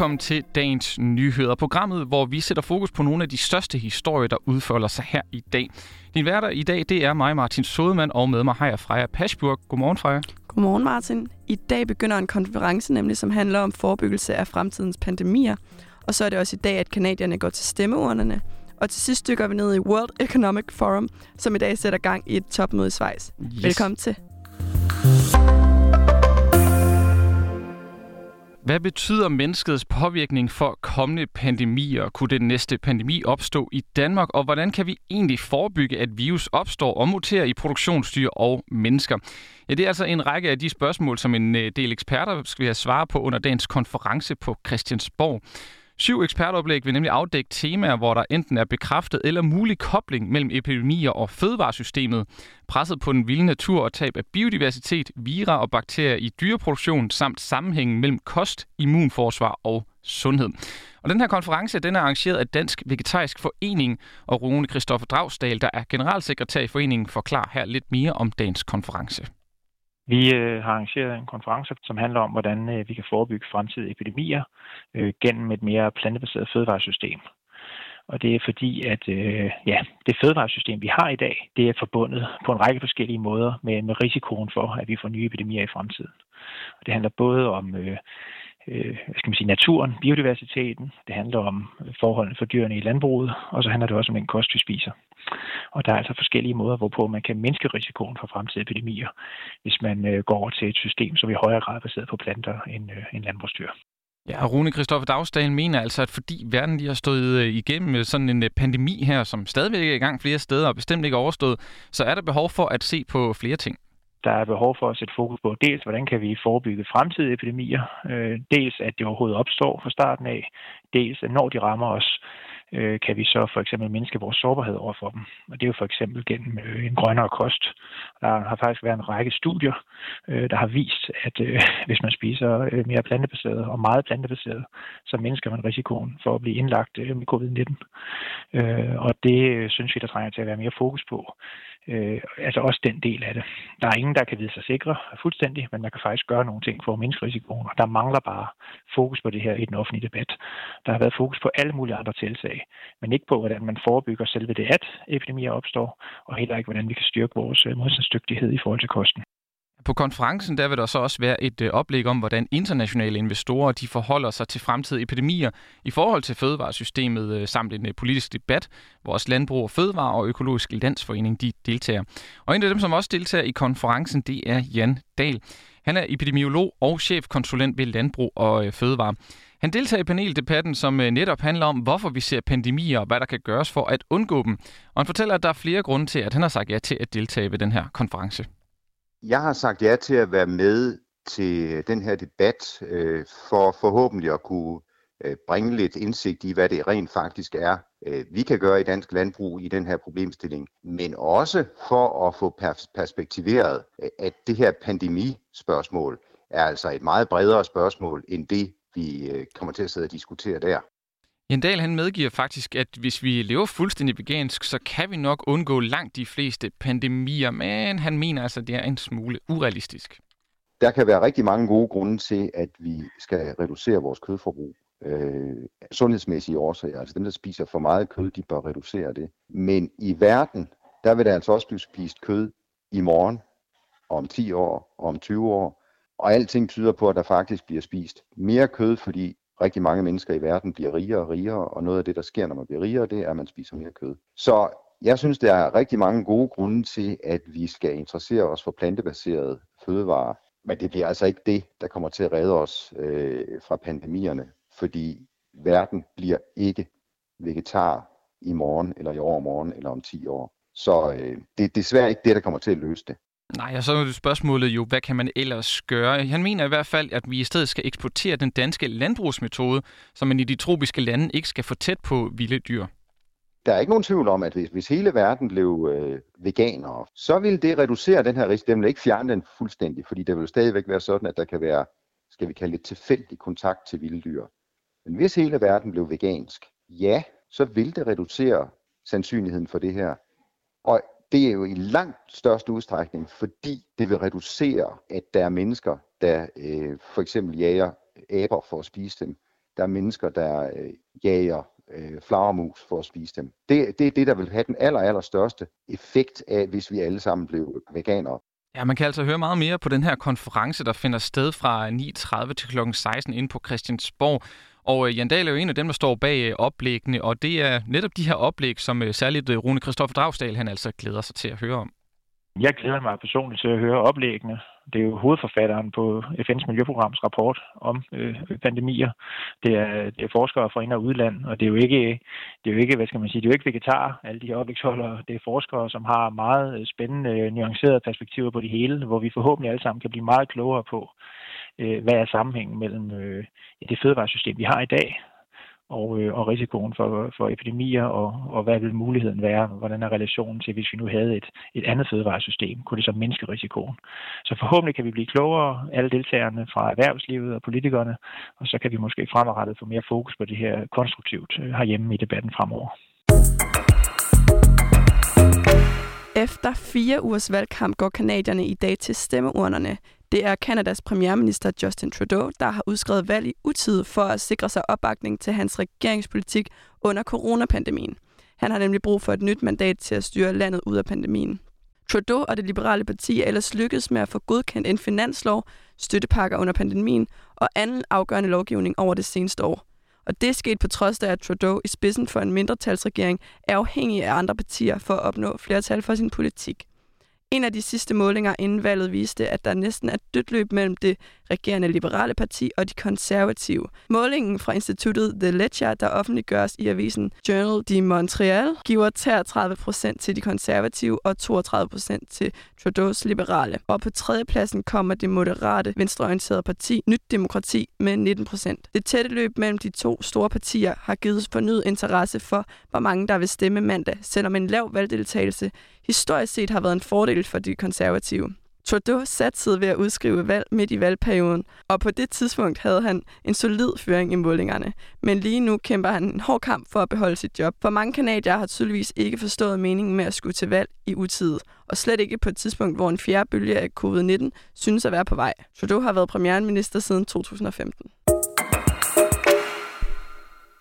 Velkommen til dagens nyheder, programmet, hvor vi sætter fokus på nogle af de største historier, der udfolder sig her i dag. Din værter i dag, det er mig, Martin Sodemann, og med mig har jeg Freja Paschburg. Godmorgen, Freja. Godmorgen, Martin. I dag begynder en konference, nemlig som handler om forebyggelse af fremtidens pandemier. Og så er det også i dag, at kanadierne går til stemmeurnerne. Og til sidst dykker vi ned i World Economic Forum, som i dag sætter gang i et topmøde i Schweiz. Yes. Velkommen til. Hvad betyder menneskets påvirkning for kommende pandemier? Kunne den næste pandemi opstå i Danmark? Og hvordan kan vi egentlig forebygge, at virus opstår og muterer i produktionsdyr og mennesker? Ja, det er altså en række af de spørgsmål, som en øh, del eksperter skal have svar på under dagens konference på Christiansborg. Syv ekspertoplæg vil nemlig afdække temaer, hvor der enten er bekræftet eller mulig kobling mellem epidemier og fødevaresystemet, presset på den vilde natur og tab af biodiversitet, vira og bakterier i dyreproduktion, samt sammenhængen mellem kost, immunforsvar og sundhed. Og den her konference den er arrangeret af Dansk Vegetarisk Forening, og Rune Kristoffer Dragsdal, der er generalsekretær i foreningen, forklarer her lidt mere om dagens konference. Vi øh, har arrangeret en konference, som handler om, hvordan øh, vi kan forebygge fremtidige epidemier øh, gennem et mere plantebaseret fødevaresystem. Og det er fordi, at øh, ja, det fødevaresystem, vi har i dag, det er forbundet på en række forskellige måder med, med risikoen for, at vi får nye epidemier i fremtiden. Og det handler både om øh, øh, hvad skal man sige, naturen, biodiversiteten, det handler om forholdene for dyrene i landbruget, og så handler det også om den kost, vi spiser. Og der er altså forskellige måder, hvorpå man kan mindske risikoen for fremtidige epidemier, hvis man øh, går over til et system, som i højere grad er baseret på planter end, øh, end landbrugsdyr. Ja, og Rune Kristoffer Dagstalen mener altså, at fordi verden lige har stået øh, igennem sådan en pandemi her, som stadigvæk er i gang flere steder og bestemt ikke overstået, så er der behov for at se på flere ting. Der er behov for at sætte fokus på dels, hvordan kan vi forebygge fremtidige epidemier, øh, dels at det overhovedet opstår fra starten af, dels at når de rammer os, øh, kan vi så for eksempel mindske vores sårbarhed over for dem. Og det er jo for eksempel gennem øh, en grønnere kost. Der har faktisk været en række studier, øh, der har vist, at øh, hvis man spiser øh, mere plantebaseret og meget plantebaseret, så mindsker man risikoen for at blive indlagt øh, med covid-19. Øh, og det øh, synes vi, der trænger til at være mere fokus på. Øh, altså også den del af det. Der er ingen, der kan vide sig sikre fuldstændig, men man kan faktisk gøre nogle ting for at mindske risikoen, og der mangler bare fokus på det her i den offentlige debat. Der har været fokus på alle mulige andre tiltag, men ikke på, hvordan man forebygger selve det, at epidemier opstår, og heller ikke, hvordan vi kan styrke vores øh, modstandsdygtighed i forhold til kosten. På konferencen der vil der så også være et øh, oplæg om, hvordan internationale investorer de forholder sig til fremtidige epidemier i forhold til fødevaresystemet øh, samt en politisk debat, hvor også Landbrug og Fødevare og Økologisk Landsforening de deltager. Og en af dem, som også deltager i konferencen, det er Jan Dahl. Han er epidemiolog og chefkonsulent ved Landbrug og Fødevare. Han deltager i paneldebatten, som øh, netop handler om, hvorfor vi ser pandemier og hvad der kan gøres for at undgå dem. Og han fortæller, at der er flere grunde til, at han har sagt ja til at deltage ved den her konference. Jeg har sagt ja til at være med til den her debat, øh, for forhåbentlig at kunne øh, bringe lidt indsigt i, hvad det rent faktisk er, øh, vi kan gøre i dansk landbrug i den her problemstilling, men også for at få perspektiveret, øh, at det her pandemispørgsmål er altså et meget bredere spørgsmål end det, vi kommer til at sidde og diskutere der. Jendal han medgiver faktisk, at hvis vi lever fuldstændig vegansk, så kan vi nok undgå langt de fleste pandemier, men han mener altså, at det er en smule urealistisk. Der kan være rigtig mange gode grunde til, at vi skal reducere vores kødforbrug. Øh, sundhedsmæssige årsager, altså dem, der spiser for meget kød, de bør reducere det. Men i verden, der vil der altså også blive spist kød i morgen, om 10 år, om 20 år. Og alting tyder på, at der faktisk bliver spist mere kød, fordi rigtig mange mennesker i verden bliver rigere og rigere, og noget af det, der sker, når man bliver rigere, det er, at man spiser mere kød. Så jeg synes, der er rigtig mange gode grunde til, at vi skal interessere os for plantebaserede fødevarer. Men det bliver altså ikke det, der kommer til at redde os øh, fra pandemierne, fordi verden bliver ikke vegetar i morgen, eller i overmorgen, eller om 10 år. Så øh, det er desværre ikke det, der kommer til at løse det. Nej, og så er spørgsmålet jo, hvad kan man ellers gøre? Han mener i hvert fald, at vi i stedet skal eksportere den danske landbrugsmetode, så man i de tropiske lande ikke skal få tæt på vilde dyr. Der er ikke nogen tvivl om, at hvis, hvis hele verden blev øh, veganere, så vil det reducere den her risiko. Det vil ikke fjerne den fuldstændig, fordi det vil stadigvæk være sådan, at der kan være, skal vi kalde det, tilfældig kontakt til vilde dyr. Men hvis hele verden blev vegansk, ja, så vil det reducere sandsynligheden for det her. Og det er jo i langt størst udstrækning, fordi det vil reducere, at der er mennesker, der øh, for eksempel jager aber for at spise dem. der er mennesker, der øh, jager øh, flagermus for at spise dem. Det, det er det, der vil have den aller, aller største effekt af, hvis vi alle sammen blev veganere. Ja, man kan altså høre meget mere på den her konference, der finder sted fra 9.30 til kl. 16 inde på Christiansborg. Og øh, Jan Dahl er jo en af dem, der står bag øh, oplæggene, og det er netop de her oplæg, som øh, særligt øh, Rune Kristoffer Dragsdal han altså glæder sig til at høre om. Jeg glæder mig personligt til at høre oplæggene. Det er jo hovedforfatteren på FN's Miljøprograms rapport om øh, pandemier. Det er, det er forskere fra ind- og udland, og det er jo ikke, det er jo ikke, hvad skal man sige, det er jo ikke vegetar, alle de her oplægsholdere. Det er forskere, som har meget øh, spændende, nuancerede perspektiver på det hele, hvor vi forhåbentlig alle sammen kan blive meget klogere på, øh, hvad er sammenhængen mellem øh, det fødevaresystem, vi har i dag, og, øh, og risikoen for, for epidemier, og, og hvad vil muligheden være? Hvordan er relationen til, hvis vi nu havde et, et andet fødevaresystem? Kunne det så mindske risikoen? Så forhåbentlig kan vi blive klogere, alle deltagerne fra erhvervslivet og politikerne, og så kan vi måske fremadrettet få mere fokus på det her konstruktivt øh, herhjemme i debatten fremover. Efter fire ugers valgkamp går kanadierne i dag til stemmeurnerne. Det er Kanadas premierminister Justin Trudeau, der har udskrevet valg i utid for at sikre sig opbakning til hans regeringspolitik under coronapandemien. Han har nemlig brug for et nyt mandat til at styre landet ud af pandemien. Trudeau og det liberale parti er ellers lykkedes med at få godkendt en finanslov, støttepakker under pandemien og anden afgørende lovgivning over det seneste år. Og det skete på trods af, at Trudeau i spidsen for en mindretalsregering er afhængig af andre partier for at opnå flertal for sin politik. En af de sidste målinger inden valget viste, at der næsten er dødt løb mellem det regerende liberale parti og de konservative. Målingen fra instituttet The Ledger, der offentliggøres i avisen Journal de Montreal, giver 33 procent til de konservative og 32 procent til Trudeau's liberale. Og på tredjepladsen kommer det moderate venstreorienterede parti Nyt Demokrati med 19 procent. Det tætte løb mellem de to store partier har givet fornyet interesse for, hvor mange der vil stemme mandag, selvom en lav valgdeltagelse historisk set har været en fordel for de konservative. Trudeau satsede ved at udskrive valg midt i valgperioden, og på det tidspunkt havde han en solid føring i målingerne. Men lige nu kæmper han en hård kamp for at beholde sit job, for mange kanadier har tydeligvis ikke forstået meningen med at skulle til valg i utid, og slet ikke på et tidspunkt, hvor en fjerde bølge af covid-19 synes at være på vej. Trudeau har været premierminister siden 2015.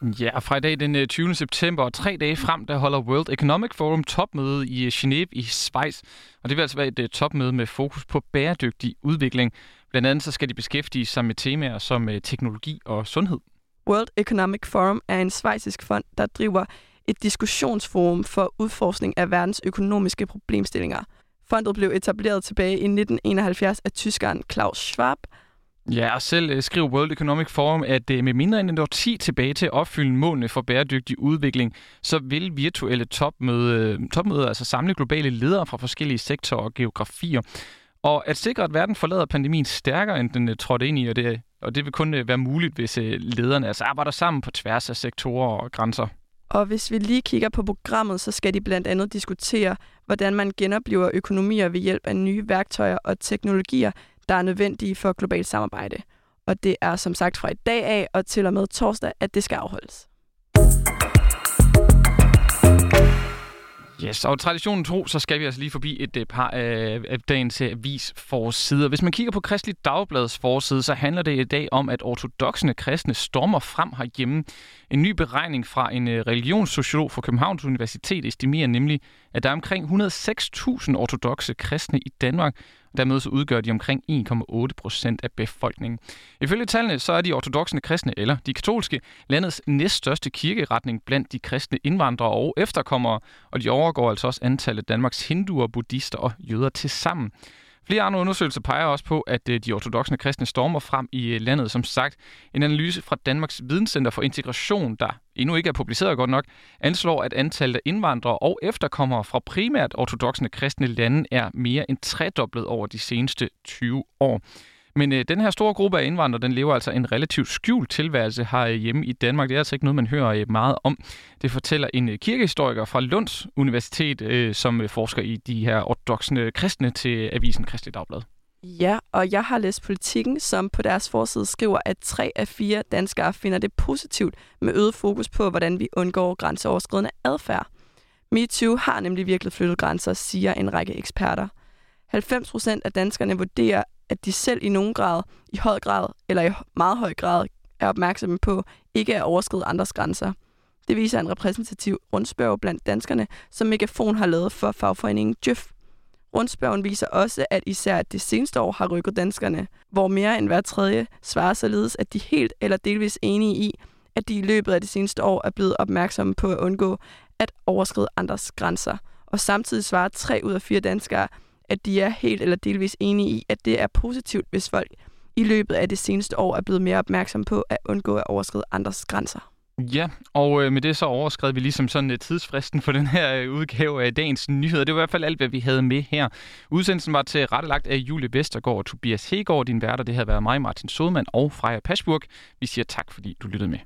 Ja, fra i dag den øh, 20. September og tre dage frem, der holder World Economic Forum topmøde i øh, Genève i Schweiz. Og det vil altså være et øh, topmøde med fokus på bæredygtig udvikling. Blandt andet så skal de beskæftige sig med temaer som teknologi og sundhed. World Economic Forum er en svejsisk fond, der driver et diskussionsforum for udforskning af verdens økonomiske problemstillinger. Fondet blev etableret tilbage i 1971 af tyskeren Klaus Schwab, Ja, og selv øh, skriver World Economic Forum, at øh, med mindre end et år 10 tilbage til at opfylde målene for bæredygtig udvikling, så vil virtuelle topmøde, øh, topmøder altså samle globale ledere fra forskellige sektorer og geografier. Og at sikre, at verden forlader pandemien stærkere, end den trådte ind i, og det, og det vil kun være muligt, hvis lederne altså arbejder sammen på tværs af sektorer og grænser. Og hvis vi lige kigger på programmet, så skal de blandt andet diskutere, hvordan man genoplever økonomier ved hjælp af nye værktøjer og teknologier, der er nødvendige for globalt samarbejde. Og det er som sagt fra i dag af og til og med torsdag, at det skal afholdes. Yes, og traditionen tro, så skal vi altså lige forbi et øh, par af, øh, dagens avis forsider. Hvis man kigger på Kristelig Dagblads forside, så handler det i dag om, at ortodoxne kristne stormer frem herhjemme. En ny beregning fra en øh, religionssociolog fra Københavns Universitet estimerer nemlig, at der er omkring 106.000 ortodoxe kristne i Danmark, Dermed så udgør de omkring 1,8 procent af befolkningen. Ifølge tallene så er de ortodoxe kristne, eller de katolske, landets næststørste kirkeretning blandt de kristne indvandrere og efterkommere, og de overgår altså også antallet af Danmarks hinduer, buddhister og jøder til sammen. Flere andre undersøgelser peger også på, at øh, de ortodoxe kristne stormer frem i øh, landet. Som sagt, en analyse fra Danmarks Videnscenter for Integration, der endnu ikke er publiceret godt nok, anslår, at antallet af indvandrere og efterkommere fra primært ortodoxe kristne lande er mere end tredoblet over de seneste 20 år. Men øh, den her store gruppe af indvandrere, den lever altså en relativt skjult tilværelse her øh, hjemme i Danmark. Det er altså ikke noget, man hører øh, meget om. Det fortæller en øh, kirkehistoriker fra Lunds Universitet, øh, som øh, forsker i de her ortodoxe øh, kristne til øh, avisen Kristelig Dagblad. Ja, og jeg har læst politikken, som på deres forside skriver, at tre af fire danskere finder det positivt med øget fokus på, hvordan vi undgår grænseoverskridende adfærd. MeToo har nemlig virkelig flyttet grænser, siger en række eksperter. 90 procent af danskerne vurderer, at de selv i nogen grad, i høj grad eller i meget høj grad, er opmærksomme på ikke at overskride andres grænser. Det viser en repræsentativ rundspørg blandt danskerne, som Megafon har lavet for fagforeningen Jøf. Rundspørgen viser også, at især det seneste år har rykket danskerne, hvor mere end hver tredje svarer således, at de helt eller delvis enige i, at de i løbet af det seneste år er blevet opmærksomme på at undgå at overskride andres grænser. Og samtidig svarer tre ud af fire danskere, at de er helt eller delvis enige i, at det er positivt, hvis folk i løbet af det seneste år er blevet mere opmærksom på at undgå at overskride andres grænser. Ja, og øh, med det så overskred vi ligesom sådan øh, tidsfristen for den her øh, udgave af dagens nyheder. Det var i hvert fald alt, hvad vi havde med her. Udsendelsen var til rettelagt af Julie Vestergaard og Tobias Hegård, din værter. Det havde været mig, Martin Sodman og Freja Pasburg. Vi siger tak, fordi du lyttede med.